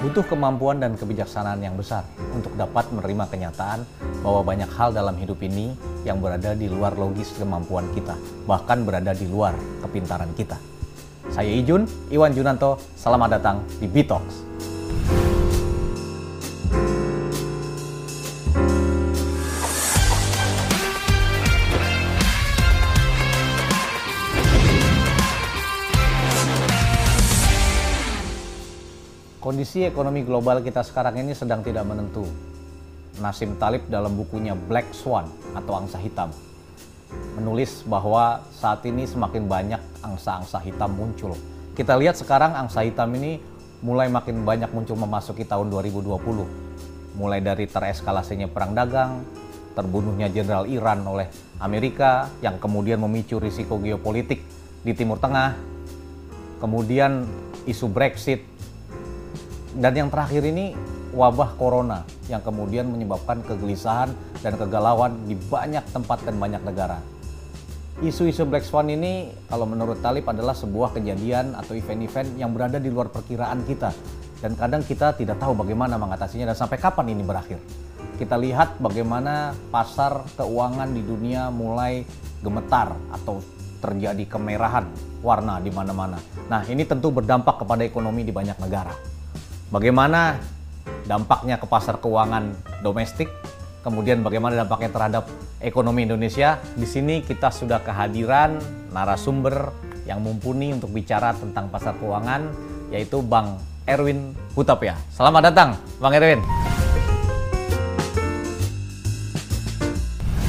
Butuh kemampuan dan kebijaksanaan yang besar untuk dapat menerima kenyataan bahwa banyak hal dalam hidup ini yang berada di luar logis kemampuan kita, bahkan berada di luar kepintaran kita. Saya Ijun, Iwan Junanto, selamat datang di Bitox. Kondisi ekonomi global kita sekarang ini sedang tidak menentu. Nasim Talib dalam bukunya Black Swan atau angsa hitam menulis bahwa saat ini semakin banyak angsa-angsa hitam muncul. Kita lihat sekarang angsa hitam ini mulai makin banyak muncul memasuki tahun 2020. Mulai dari tereskalasinya perang dagang, terbunuhnya Jenderal Iran oleh Amerika yang kemudian memicu risiko geopolitik di Timur Tengah, kemudian isu Brexit, dan yang terakhir ini wabah corona yang kemudian menyebabkan kegelisahan dan kegalauan di banyak tempat dan banyak negara. Isu-isu Black Swan ini kalau menurut Talib adalah sebuah kejadian atau event-event yang berada di luar perkiraan kita. Dan kadang kita tidak tahu bagaimana mengatasinya dan sampai kapan ini berakhir. Kita lihat bagaimana pasar keuangan di dunia mulai gemetar atau terjadi kemerahan warna di mana-mana. Nah ini tentu berdampak kepada ekonomi di banyak negara. Bagaimana dampaknya ke pasar keuangan domestik, kemudian bagaimana dampaknya terhadap ekonomi Indonesia. Di sini kita sudah kehadiran narasumber yang mumpuni untuk bicara tentang pasar keuangan, yaitu Bang Erwin Hutapea. Selamat datang, Bang Erwin.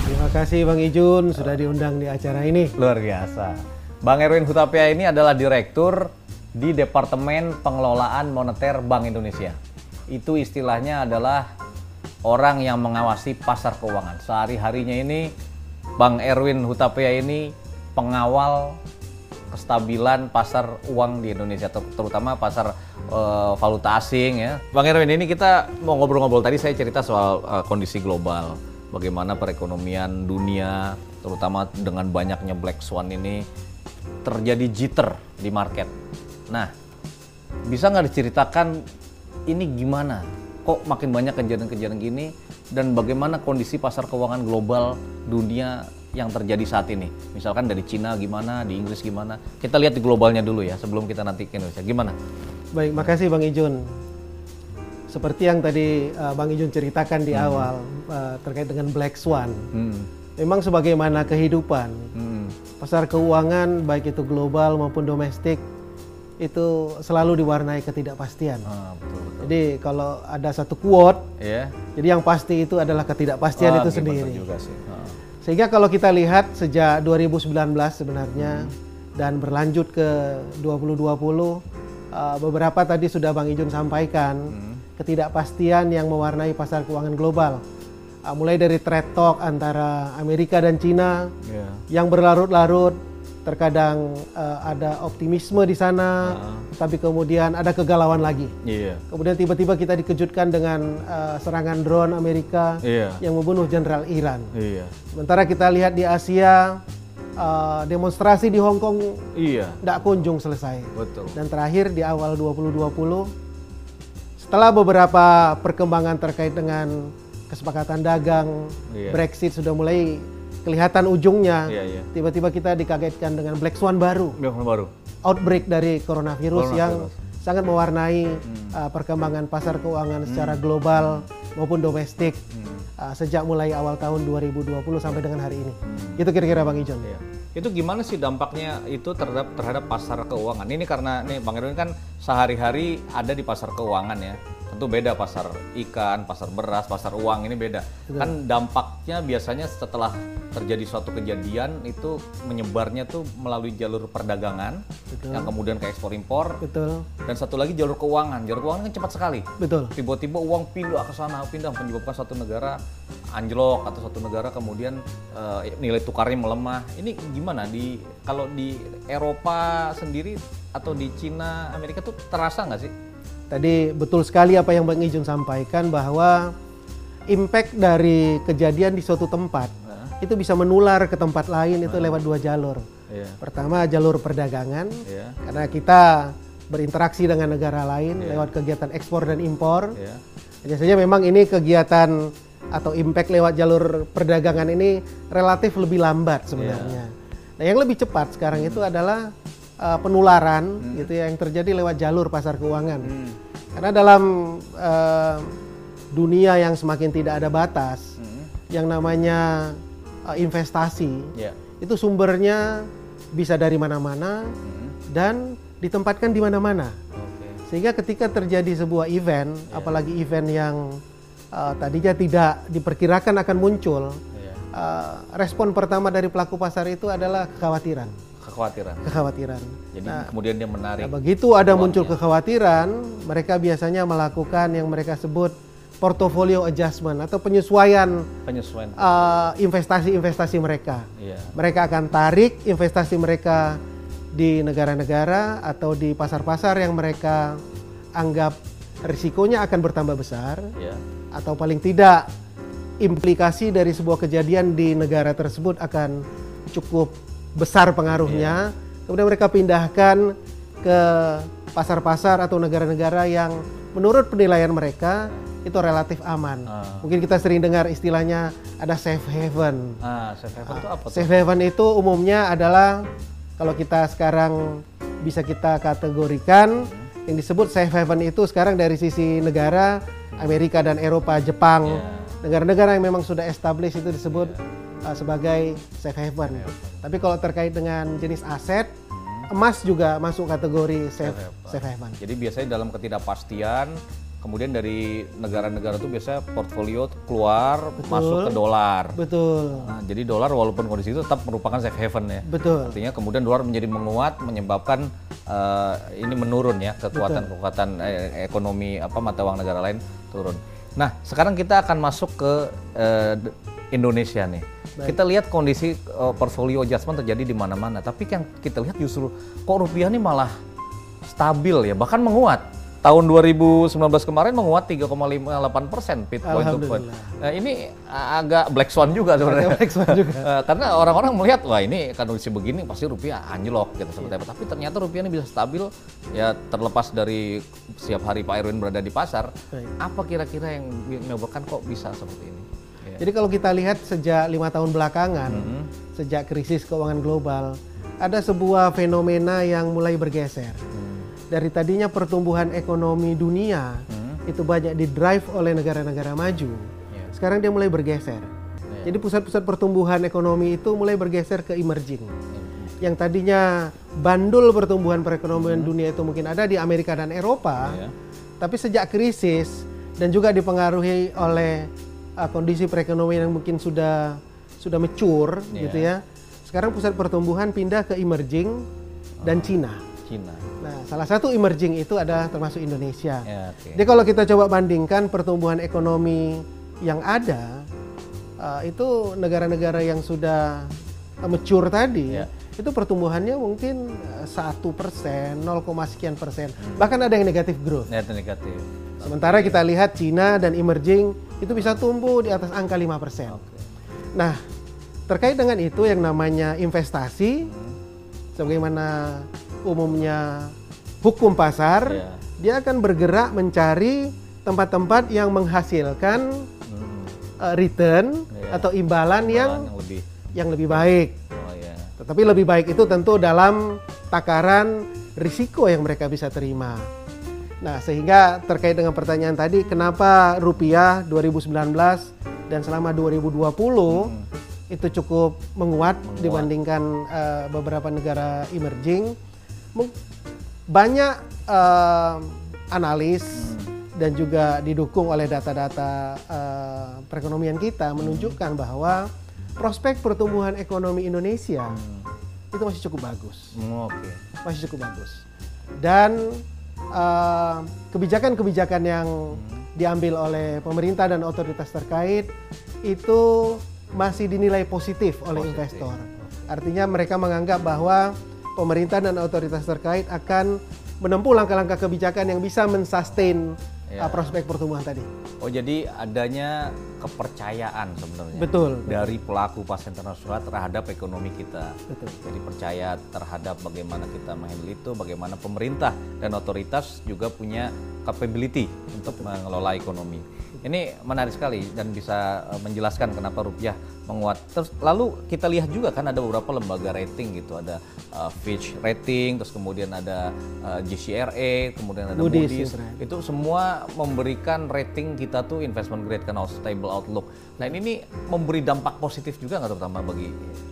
Terima kasih Bang Ijun sudah diundang di acara ini. Luar biasa. Bang Erwin Hutapea ini adalah direktur di Departemen Pengelolaan Moneter Bank Indonesia. Itu istilahnya adalah orang yang mengawasi pasar keuangan. Sehari-harinya ini Bang Erwin Hutapea ini pengawal kestabilan pasar uang di Indonesia terutama pasar uh, valuta asing ya. Bang Erwin ini kita mau ngobrol-ngobrol tadi saya cerita soal uh, kondisi global, bagaimana perekonomian dunia terutama dengan banyaknya black swan ini terjadi jitter di market Nah, bisa nggak diceritakan ini gimana? Kok makin banyak kejadian-kejadian gini dan bagaimana kondisi pasar keuangan global dunia yang terjadi saat ini? Misalkan dari Cina gimana, di Inggris gimana? Kita lihat di globalnya dulu ya sebelum kita nanti ke Indonesia. Gimana? Baik, makasih Bang Ijun. Seperti yang tadi uh, Bang Ijun ceritakan di hmm. awal uh, terkait dengan Black Swan. Hmm. Memang sebagaimana kehidupan, hmm. pasar keuangan baik itu global maupun domestik itu selalu diwarnai ketidakpastian. Ah, betul, betul. Jadi kalau ada satu quote, yeah. jadi yang pasti itu adalah ketidakpastian ah, itu sendiri. Juga sih. Ah. Sehingga kalau kita lihat sejak 2019 sebenarnya hmm. dan berlanjut ke 2020, uh, beberapa tadi sudah Bang Ijun sampaikan hmm. ketidakpastian yang mewarnai pasar keuangan global. Uh, mulai dari trade talk antara Amerika dan Cina yeah. yang berlarut-larut terkadang uh, ada optimisme di sana, uh. tapi kemudian ada kegalauan lagi. Yeah. Kemudian tiba-tiba kita dikejutkan dengan uh, serangan drone Amerika yeah. yang membunuh Jenderal Iran. Yeah. Sementara kita lihat di Asia uh, demonstrasi di Hong Kong tidak yeah. kunjung selesai. Betul. Dan terakhir di awal 2020, setelah beberapa perkembangan terkait dengan kesepakatan dagang, yeah. Brexit sudah mulai kelihatan ujungnya. Iya, iya. Tiba-tiba kita dikagetkan dengan Black Swan baru. Black Swan baru. Outbreak dari coronavirus, coronavirus. yang sangat mewarnai hmm. uh, perkembangan pasar keuangan hmm. secara global maupun domestik hmm. uh, sejak mulai awal tahun 2020 sampai dengan hari ini. Hmm. Itu kira-kira Bang Ijon. Iya. Itu gimana sih dampaknya itu terhadap terhadap pasar keuangan? Ini karena nih Bang Irwin kan sehari-hari ada di pasar keuangan ya tentu beda pasar ikan, pasar beras, pasar uang ini beda. Betul. Kan dampaknya biasanya setelah terjadi suatu kejadian itu menyebarnya tuh melalui jalur perdagangan Betul. yang kemudian ke ekspor impor. Betul. Dan satu lagi jalur keuangan. Jalur keuangan kan cepat sekali. Betul. Tiba-tiba uang pindah ke sana, pindah menyebabkan satu negara anjlok atau satu negara kemudian uh, nilai tukarnya melemah. Ini gimana di kalau di Eropa sendiri atau di Cina, Amerika tuh terasa nggak sih? Tadi betul sekali apa yang Bang Ijun sampaikan bahwa impact dari kejadian di suatu tempat nah. itu bisa menular ke tempat lain itu nah. lewat dua jalur. Yeah. Pertama jalur perdagangan yeah. karena kita berinteraksi dengan negara lain Iya. lewat kegiatan ekspor dan impor. Ya. Hanya saja memang ini kegiatan atau impact lewat jalur perdagangan ini relatif lebih lambat sebenarnya. Nah, yang lebih cepat sekarang itu adalah uh, penularan gitu ya yang terjadi lewat jalur pasar keuangan. Hmm. Karena dalam uh, dunia yang semakin tidak ada batas, Hmm. yang namanya uh, investasi Ya. itu sumbernya bisa dari mana-mana Hmm. dan ditempatkan di mana-mana. Oke. Sehingga ketika terjadi sebuah event, Iya. apalagi event yang uh, tadinya tidak diperkirakan akan muncul, Ya. uh, respon pertama dari pelaku pasar itu adalah kekhawatiran, Kekhawatiran. kekhawatiran. Jadi Nah, kemudian dia menarik. Nah, begitu ada uangnya. muncul kekhawatiran, mereka biasanya melakukan yang mereka sebut portfolio adjustment atau penyesuaian penyesuaian. uh, investasi-investasi mereka. Iya. Mereka akan tarik investasi mereka di negara-negara atau di pasar-pasar yang mereka anggap risikonya akan bertambah besar Ya. Atau paling tidak implikasi dari sebuah kejadian di negara tersebut akan cukup besar pengaruhnya. Kemudian mereka pindahkan ke pasar-pasar atau negara-negara yang menurut penilaian mereka itu relatif aman. Ah. Mungkin kita sering dengar istilahnya ada safe haven. Ah, safe haven itu apa tuh? Safe haven itu umumnya adalah kalau kita sekarang bisa kita kategorikan yang disebut safe haven itu sekarang dari sisi negara Amerika dan Eropa, Jepang, Ya. negara-negara yang memang sudah established itu disebut uh, sebagai safe haven. Tapi kalau terkait dengan jenis aset, emas juga masuk kategori safe Safe haven. Jadi biasanya dalam ketidakpastian, kemudian dari negara-negara itu biasanya portfolio keluar masuk ke dolar. Betul, Nah, jadi dolar walaupun kondisi itu tetap merupakan safe haven ya. betul. Artinya kemudian dolar menjadi menguat menyebabkan eh, ini menurun ya kekuatan-kekuatan eh, ekonomi apa mata uang negara lain turun. Nah, sekarang kita akan masuk ke d- Indonesia nih. Kita lihat kondisi eh, portfolio adjustment terjadi di mana-mana, tapi yang kita lihat justru kok rupiah ini malah stabil ya, bahkan menguat. Tahun 2019 kemarin menguat 3,58 persen pit point to point. Nah, ini agak black swan juga sebenarnya. Black swan juga. Eh, karena orang-orang melihat wah ini kondisi begini pasti rupiah anjlok gitu seperti apa. Tapi ternyata rupiah ini bisa stabil ya terlepas dari setiap hari Pak Erwin berada di pasar. Baik. Apa kira-kira yang menyebabkan kok bisa seperti ini? Ya. Jadi kalau kita lihat sejak lima tahun belakangan, Mhm. sejak krisis keuangan global, ada sebuah fenomena yang mulai bergeser. Hmm. Dari tadinya pertumbuhan ekonomi dunia Hmm. itu banyak didrive oleh negara-negara maju. Ya. Sekarang dia mulai bergeser. Ya. Jadi pusat-pusat pertumbuhan ekonomi itu mulai bergeser ke emerging. Yang tadinya bandul pertumbuhan perekonomian dunia itu mungkin ada di Amerika dan Eropa, Ya. tapi sejak krisis dan juga dipengaruhi oleh uh, kondisi perekonomian yang mungkin sudah sudah mature Iya. gitu ya. Sekarang pusat pertumbuhan pindah ke emerging dan Cina. Cina. Salah satu emerging itu ada termasuk Indonesia. Ya, oke. Jadi kalau kita coba bandingkan pertumbuhan ekonomi yang ada uh, itu negara-negara yang sudah uh, mature tadi Ya. itu pertumbuhannya mungkin uh, satu persen, 0, sekian persen, bahkan ada yang negatif growth. Net negatif. Sementara kita lihat Cina dan emerging itu bisa tumbuh di atas angka 5 persen. Oke. Nah, terkait dengan itu yang namanya investasi, sebagaimana umumnya hukum pasar, Ya. dia akan bergerak mencari tempat-tempat yang menghasilkan Hmm. uh, return Ya. atau imbalan yang yang lebih. yang lebih baik. Oh ya. Tetapi lebih baik itu tentu dalam takaran risiko yang mereka bisa terima. Nah, sehingga terkait dengan pertanyaan tadi, kenapa rupiah 2019 dan selama 2020 itu cukup menguat, dibandingkan eh, beberapa negara emerging? Mung- Banyak eh, analis dan juga didukung oleh data-data eh, perekonomian kita menunjukkan bahwa prospek pertumbuhan ekonomi Indonesia itu masih cukup bagus Hmm, Oke. masih cukup bagus. Dan eh, kebijakan-kebijakan yang diambil oleh pemerintah dan otoritas terkait itu masih dinilai positif oleh Positif. investor. Artinya mereka menganggap bahwa pemerintah dan otoritas terkait akan menempuh langkah-langkah kebijakan yang bisa mensustain ya. prospek pertumbuhan tadi. Oh jadi adanya kepercayaan sebenarnya betul, dari pelaku pasar internasional terhadap ekonomi kita. Betul. Jadi percaya terhadap bagaimana kita menghandle itu, bagaimana pemerintah dan otoritas juga punya capability untuk mengelola ekonomi. Ini menarik sekali dan bisa eh, menjelaskan kenapa rupiah menguat. Terus lalu kita lihat juga kan ada beberapa lembaga rating gitu, ada uh, Fitch rating, terus kemudian ada uh, eh, GCRA, kemudian ada Moody's. Moody's. Itu semua memberikan rating kita tuh investment grade kan stable outlook. Nah ini, ini memberi dampak positif juga nggak terutama bagi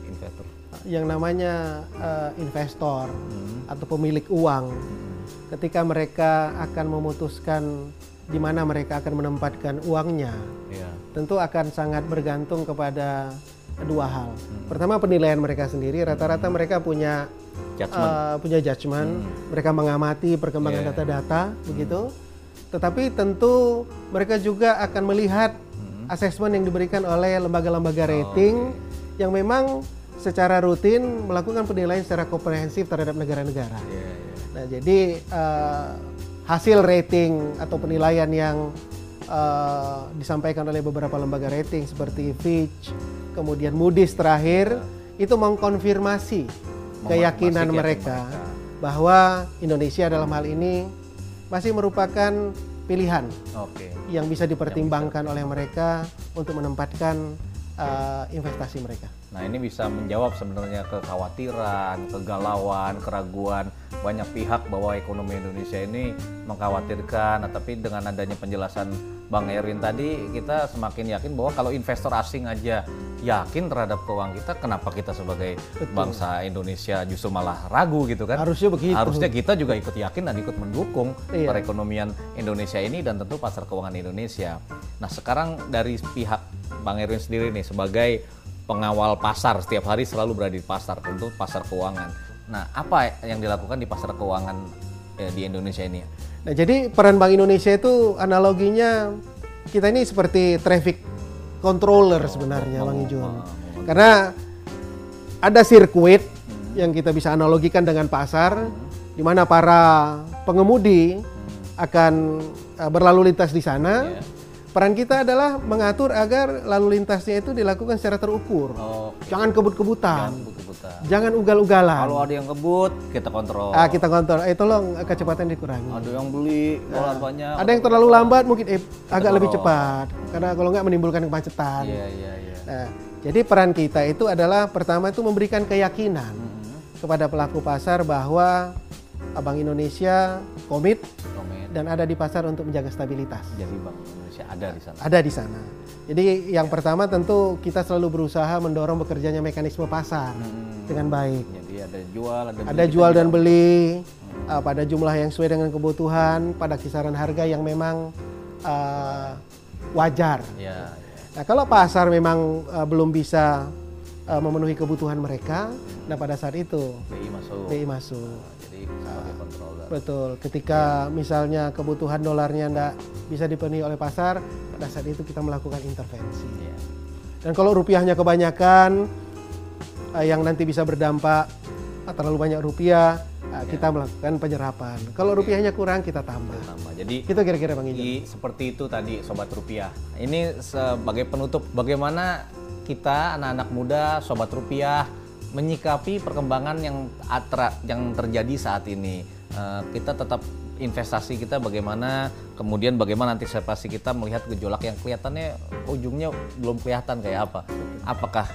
investor? Yang namanya uh, investor hmm. atau pemilik uang, hmm. ketika mereka akan memutuskan di mana mereka akan menempatkan uangnya, ya. tentu akan sangat bergantung kepada dua hal. Hmm. Pertama penilaian mereka sendiri, rata-rata hmm. mereka punya judgment. Uh, punya judgment, hmm. mereka mengamati perkembangan iya. data-data, yeah. begitu. Tetapi tentu mereka juga akan melihat asesmen yang diberikan oleh lembaga-lembaga rating oh, okay. yang memang secara rutin melakukan penilaian secara komprehensif terhadap negara-negara. Yeah, yeah. Nah, jadi uh, hasil rating atau penilaian yang uh, disampaikan oleh beberapa lembaga rating seperti Fitch, kemudian Moody's terakhir itu mengkonfirmasi keyakinan mereka, mereka bahwa Indonesia dalam hal ini masih merupakan pilihan okay. yang bisa dipertimbangkan oleh mereka untuk menempatkan uh, investasi mereka. Nah ini bisa menjawab sebenarnya kekhawatiran, kegalauan, keraguan banyak pihak bahwa ekonomi Indonesia ini mengkhawatirkan. Nah, tapi dengan adanya penjelasan Bang Erwin tadi, kita semakin yakin bahwa kalau investor asing aja yakin terhadap keuangan kita, kenapa kita sebagai Betul. bangsa Indonesia justru malah ragu gitu kan? Harusnya begitu. Harusnya kita juga ikut yakin dan ikut mendukung iya. perekonomian Indonesia ini dan tentu pasar keuangan Indonesia. Nah sekarang dari pihak Bang Erwin sendiri nih sebagai pengawal pasar setiap hari selalu berada di pasar tentu pasar keuangan. Nah, apa yang dilakukan di pasar keuangan eh, di Indonesia ini? Nah, jadi peran Bank Indonesia itu analoginya kita ini seperti traffic controller sebenarnya, Bang Ijun. Oh, Karena ada sirkuit yang kita bisa analogikan dengan pasar, di mana para pengemudi akan uh, berlalu lintas di sana. Yeah Peran kita adalah mengatur agar lalu lintasnya itu dilakukan secara terukur. Jangan kebut-kebutan. Jangan, ugal-ugalan. Kalau ada yang kebut, kita kontrol. Ah, kita kontrol. Eh, tolong kecepatan dikurangi. Ada yang beli nah, banyak. Ada yang terlalu lambat, mungkin eh, agak lebih cepat. Karena kalau nggak menimbulkan kemacetan. Iya, iya, iya. Nah, jadi peran kita itu adalah pertama itu memberikan keyakinan mm -hmm. kepada pelaku pasar bahwa Bank Indonesia komit, komit dan ada di pasar untuk menjaga stabilitas. Jadi Bank Indonesia ada di sana. Ada di sana. Jadi yang ya. pertama tentu kita selalu berusaha mendorong bekerjanya mekanisme pasar hmm. dengan baik. Jadi ada jual, ada beli. Ada jual dan beli hmm. uh, pada jumlah yang sesuai dengan kebutuhan, pada kisaran harga yang memang uh, wajar. Ya, ya. Nah kalau pasar memang uh, belum bisa uh, memenuhi kebutuhan mereka, nah pada saat itu BI masuk. BI masuk. Nah, jadi sebagai Betul. Ketika misalnya kebutuhan dolarnya tidak bisa dipenuhi oleh pasar, pada saat itu kita melakukan intervensi. Ya. Dan kalau rupiahnya kebanyakan, uh, yang nanti bisa berdampak uh, terlalu banyak rupiah, uh, ya. kita melakukan penyerapan. Kalau rupiahnya kurang, kita tambah. tambah. Jadi itu kira-kira bang Ijo. Seperti itu tadi sobat rupiah. Ini sebagai penutup, bagaimana kita anak-anak muda, sobat rupiah menyikapi perkembangan yang atra, yang terjadi saat ini. Eh, kita tetap investasi kita bagaimana kemudian bagaimana antisipasi kita melihat gejolak yang kelihatannya ujungnya belum kelihatan kayak apa. Apakah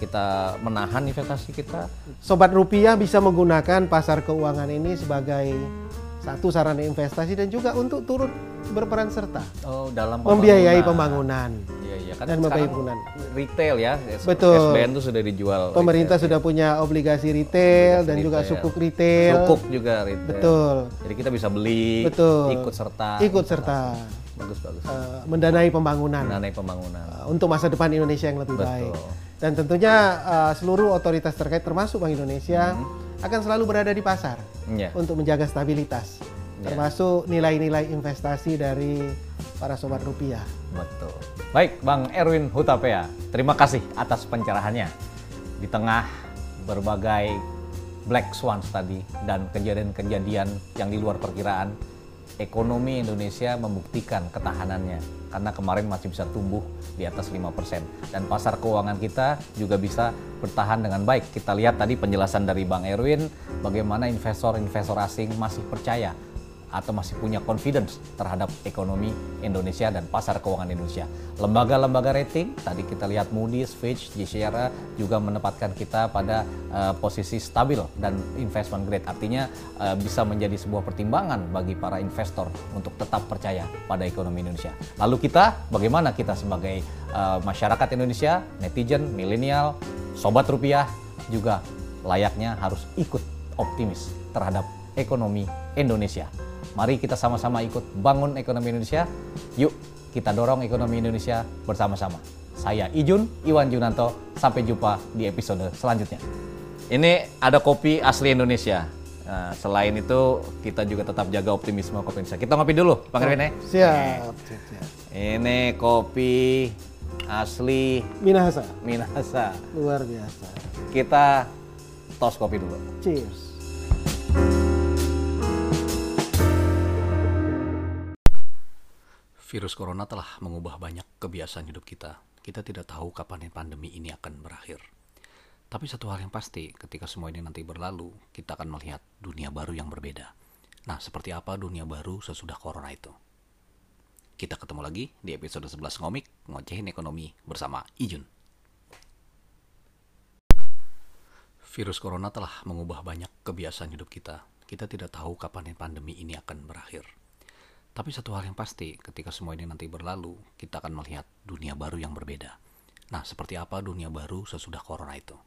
kita menahan investasi kita? Sobat rupiah bisa menggunakan pasar keuangan ini sebagai satu sarana investasi dan juga untuk turut berperan serta oh, dalam membiayai pembangunan Kan dan membiayai pembangunan retail ya betul. SBN itu sudah dijual. Pemerintah retail, sudah ya. punya obligasi retail obligasi dan retail. juga sukuk retail. Sukuk juga retail. Betul. Jadi kita bisa beli betul. ikut serta. Ikut serta. Bagus bagus. Uh, mendanai pembangunan. Mendanai pembangunan. Uh, untuk masa depan Indonesia yang lebih betul. baik dan tentunya uh, seluruh otoritas terkait termasuk Bank Indonesia hmm. akan selalu berada di pasar yeah. untuk menjaga stabilitas, yeah. termasuk nilai-nilai investasi dari para sobat rupiah. Betul. Baik, Bang Erwin Hutapea, terima kasih atas pencerahannya di tengah berbagai black swans tadi dan kejadian-kejadian yang di luar perkiraan. ekonomi Indonesia membuktikan ketahanannya karena kemarin masih bisa tumbuh di atas 5% dan pasar keuangan kita juga bisa bertahan dengan baik. Kita lihat tadi penjelasan dari Bang Erwin bagaimana investor-investor asing masih percaya atau masih punya confidence terhadap ekonomi Indonesia dan pasar keuangan Indonesia. Lembaga-lembaga rating, tadi kita lihat Moody's, Fitch, JCR juga menempatkan kita pada uh, posisi stabil dan investment grade. Artinya uh, bisa menjadi sebuah pertimbangan bagi para investor untuk tetap percaya pada ekonomi Indonesia. Lalu kita, bagaimana kita sebagai uh, masyarakat Indonesia, netizen, milenial, sobat rupiah juga layaknya harus ikut optimis terhadap ekonomi Indonesia. Mari kita sama-sama ikut bangun ekonomi Indonesia. Yuk kita dorong ekonomi Indonesia bersama-sama. Saya Ijun Iwan Junanto. Sampai jumpa di episode selanjutnya. Ini ada kopi asli Indonesia. Nah, selain itu kita juga tetap jaga optimisme kopi Indonesia. Kita ngopi dulu, Bang Erwin ya. Siap, siap, siap. Ini kopi asli Minahasa. Minahasa. Luar biasa. Kita tos kopi dulu. Cheers. Virus corona telah mengubah banyak kebiasaan hidup kita. Kita tidak tahu kapan pandemi ini akan berakhir. Tapi satu hal yang pasti, ketika semua ini nanti berlalu, kita akan melihat dunia baru yang berbeda. Nah, seperti apa dunia baru sesudah corona itu? Kita ketemu lagi di episode 11 Ngomik, Ngocehin Ekonomi bersama Ijun. Virus corona telah mengubah banyak kebiasaan hidup kita. Kita tidak tahu kapan pandemi ini akan berakhir. Tapi satu hal yang pasti, ketika semua ini nanti berlalu, kita akan melihat dunia baru yang berbeda. Nah, seperti apa dunia baru sesudah corona itu?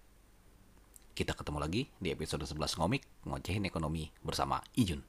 Kita ketemu lagi di episode 11 Ngomik, Ngocehin Ekonomi bersama Ijun.